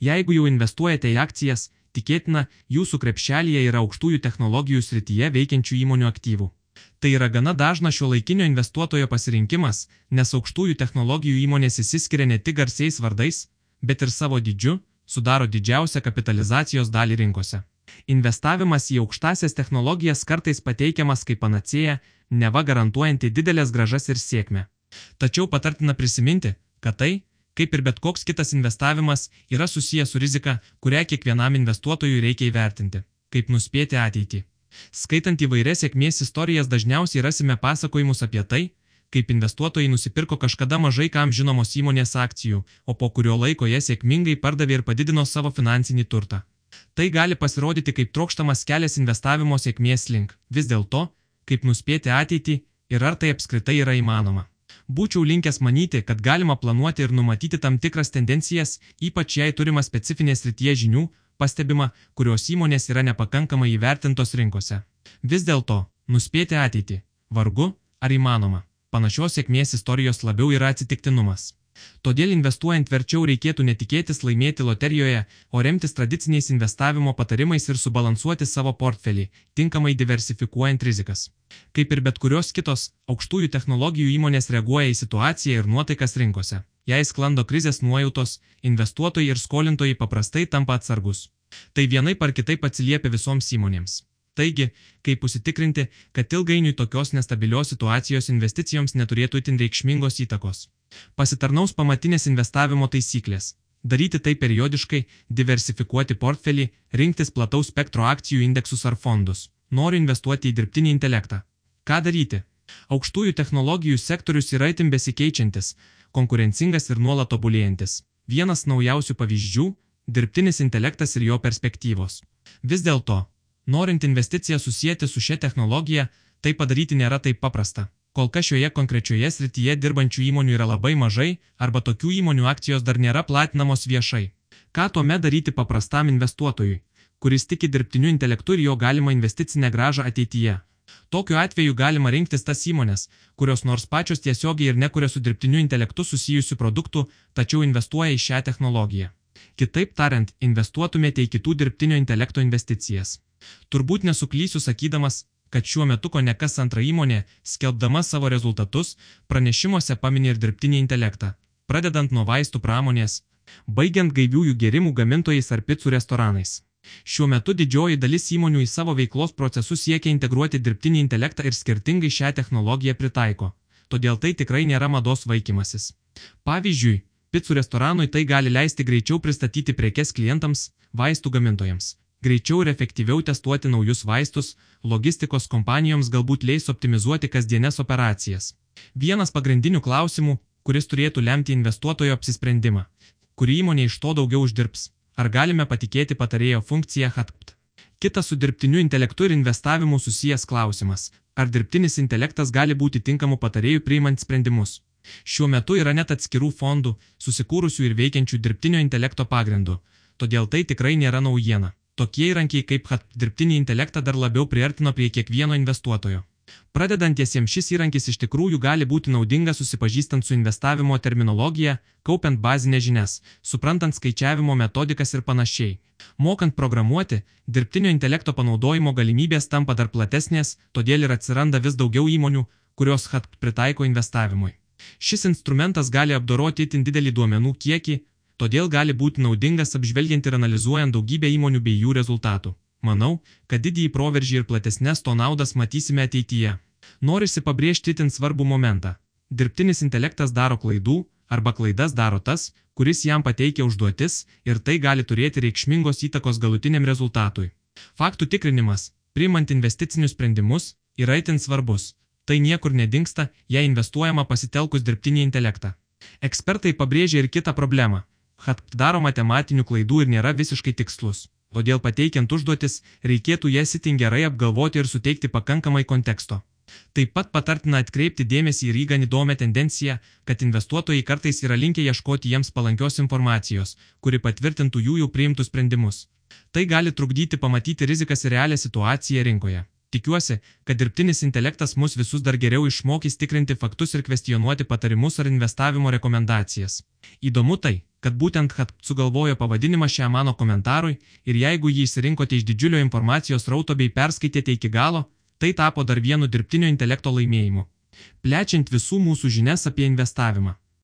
Jeigu jau investuojate į akcijas, tikėtina, jūsų krepšelėje yra aukštųjų technologijų srityje veikiančių įmonių aktyvų. Tai yra gana dažna šio laikinio investuotojo pasirinkimas, nes aukštųjų technologijų įmonės įsiskiria ne tik garsiais vardais, bet ir savo dydžiu, sudaro didžiausią kapitalizacijos dalį rinkose. Investavimas į aukštasias technologijas kartais pateikiamas kaip panacėja, neva garantuojanti didelės gražas ir sėkmę. Tačiau patartina prisiminti, kad tai, kaip ir bet koks kitas investavimas, yra susijęs su rizika, kurią kiekvienam investuotojui reikia įvertinti, kaip nuspėti ateitį. Skaitant įvairias sėkmės istorijas dažniausiai rasime pasakojimus apie tai, kaip investuotojai nusipirko kažkada mažai kam žinomos įmonės akcijų, o po kurio laiko jie sėkmingai pardavė ir padidino savo finansinį turtą. Tai gali pasirodyti kaip trokštamas kelias investavimo sėkmės link, vis dėlto, kaip nuspėti ateitį ir ar tai apskritai yra įmanoma. Būčiau linkęs manyti, kad galima planuoti ir numatyti tam tikras tendencijas, ypač jei turima specifinės rytie žinių, pastebima, kurios įmonės yra nepakankamai įvertintos rinkose. Vis dėlto, nuspėti ateitį - vargu, ar įmanoma. Panašios sėkmės istorijos labiau yra atsitiktinumas. Todėl investuojant verčiau reikėtų netikėtis laimėti loterijoje, o remtis tradiciniais investavimo patarimais ir subalansuoti savo portfelį, tinkamai diversifikuojant rizikas. Kaip ir bet kurios kitos, aukštųjų technologijų įmonės reaguoja į situaciją ir nuotaikas rinkose. Jei sklando krizės nuojautos, investuotojai ir skolintojai paprastai tampa atsargus. Tai vienai par kitaip atsiliepia visoms įmonėms. Taigi, kaip užsitikrinti, kad ilgainiui tokios nestabilios situacijos investicijoms neturėtų itin reikšmingos įtakos. Pasitarnaus pamatinės investavimo taisyklės. Daryti tai periodiškai, diversifikuoti portfelį, rinktis plataus spektro akcijų indeksus ar fondus. Noriu investuoti į dirbtinį intelektą. Ką daryti? Aukštųjų technologijų sektorius yra itin besikeičiantis, konkurencingas ir nuolat tobulėjantis. Vienas naujausių pavyzdžių - dirbtinis intelektas ir jo perspektyvos. Vis dėlto, Norint investiciją susijęti su šia technologija, tai padaryti nėra taip paprasta. Kol kas šioje konkrečioje srityje dirbančių įmonių yra labai mažai, arba tokių įmonių akcijos dar nėra platinamos viešai. Ką tuomet daryti paprastam investuotojui, kuris tiki dirbtiniu intelektu ir jo galima investicinę gražą ateityje? Tokiu atveju galima rinktis tas įmonės, kurios nors pačios tiesiogiai ir nekuria su dirbtiniu intelektu susijusių produktų, tačiau investuoja į šią technologiją. Kitaip tariant, investuotumėte į kitų dirbtinio intelekto investicijas. Turbūt nesuklysiu sakydamas, kad šiuo metu ko nekas antra įmonė, skelbdama savo rezultatus, pranešimuose paminė ir dirbtinį intelektą, pradedant nuo vaistų pramonės, baigiant gaiviųjų gerimų gamintojais ar picų restoranais. Šiuo metu didžioji dalis įmonių į savo veiklos procesus siekia integruoti dirbtinį intelektą ir skirtingai šią technologiją pritaiko. Todėl tai tikrai nėra mados vaikymasis. Pavyzdžiui, picų restoranui tai gali leisti greičiau pristatyti prekes klientams, vaistų gamintojams, greičiau ir efektyviau testuoti naujus vaistus, logistikos kompanijoms galbūt leis optimizuoti kasdienes operacijas. Vienas pagrindinių klausimų, kuris turėtų lemti investuotojo apsisprendimą. Kuri įmonė iš to daugiau uždirbs? Ar galime patikėti patarėjo funkciją HATPT? Kitas su dirbtiniu intelektu ir investavimu susijęs klausimas. Ar dirbtinis intelektas gali būti tinkamu patarėjų priimant sprendimus? Šiuo metu yra net atskirų fondų, susikūrusių ir veikiančių dirbtinio intelekto pagrindu, todėl tai tikrai nėra naujiena. Tokie įrankiai kaip HAT dirbtinį intelektą dar labiau priartino prie kiekvieno investuotojo. Pradedantiesiems šis įrankis iš tikrųjų gali būti naudingas susipažįstant su investavimo terminologija, kaupiant bazinės žinias, suprantant skaičiavimo metodikas ir panašiai. Mokant programuoti, dirbtinio intelekto panaudojimo galimybės tampa dar platesnės, todėl ir atsiranda vis daugiau įmonių, kurios HAT pritaiko investavimui. Šis instrumentas gali apdoroti itin didelį duomenų kiekį, todėl gali būti naudingas apžvelgiant ir analizuojant daugybę įmonių bei jų rezultatų. Manau, kad didįjį proveržį ir platesnės to naudas matysime ateityje. Norisi pabrėžti itin svarbų momentą. Dirbtinis intelektas daro klaidų, arba klaidas daro tas, kuris jam pateikia užduotis ir tai gali turėti reikšmingos įtakos galutiniam rezultatui. Faktų tikrinimas, priimant investicinius sprendimus, yra itin svarbus. Tai niekur nedingsta, jei investuojama pasitelkus dirbtinį intelektą. Ekspertai pabrėžia ir kitą problemą kad daro matematinių klaidų ir nėra visiškai tikslus. Todėl pateikiant užduotis, reikėtų jas itin gerai apgalvoti ir suteikti pakankamai konteksto. Taip pat patartina atkreipti dėmesį ir į gan įdomią tendenciją, kad investuotojai kartais yra linkę ieškoti jiems palankios informacijos, kuri patvirtintų jų jau priimtus sprendimus. Tai gali trukdyti pamatyti rizikas ir realią situaciją rinkoje. Tikiuosi, kad dirbtinis intelektas mus visus dar geriau išmokys tikrinti faktus ir kvestionuoti patarimus ar investavimo rekomendacijas. Įdomu tai, kad būtent Hat sugalvojo pavadinimą šiam mano komentarui ir jeigu jį įsirinkote iš didžiulio informacijos rauto bei perskaitėte iki galo, tai tapo dar vienu dirbtinio intelekto laimėjimu. Plečiant visų mūsų žinias apie investavimą.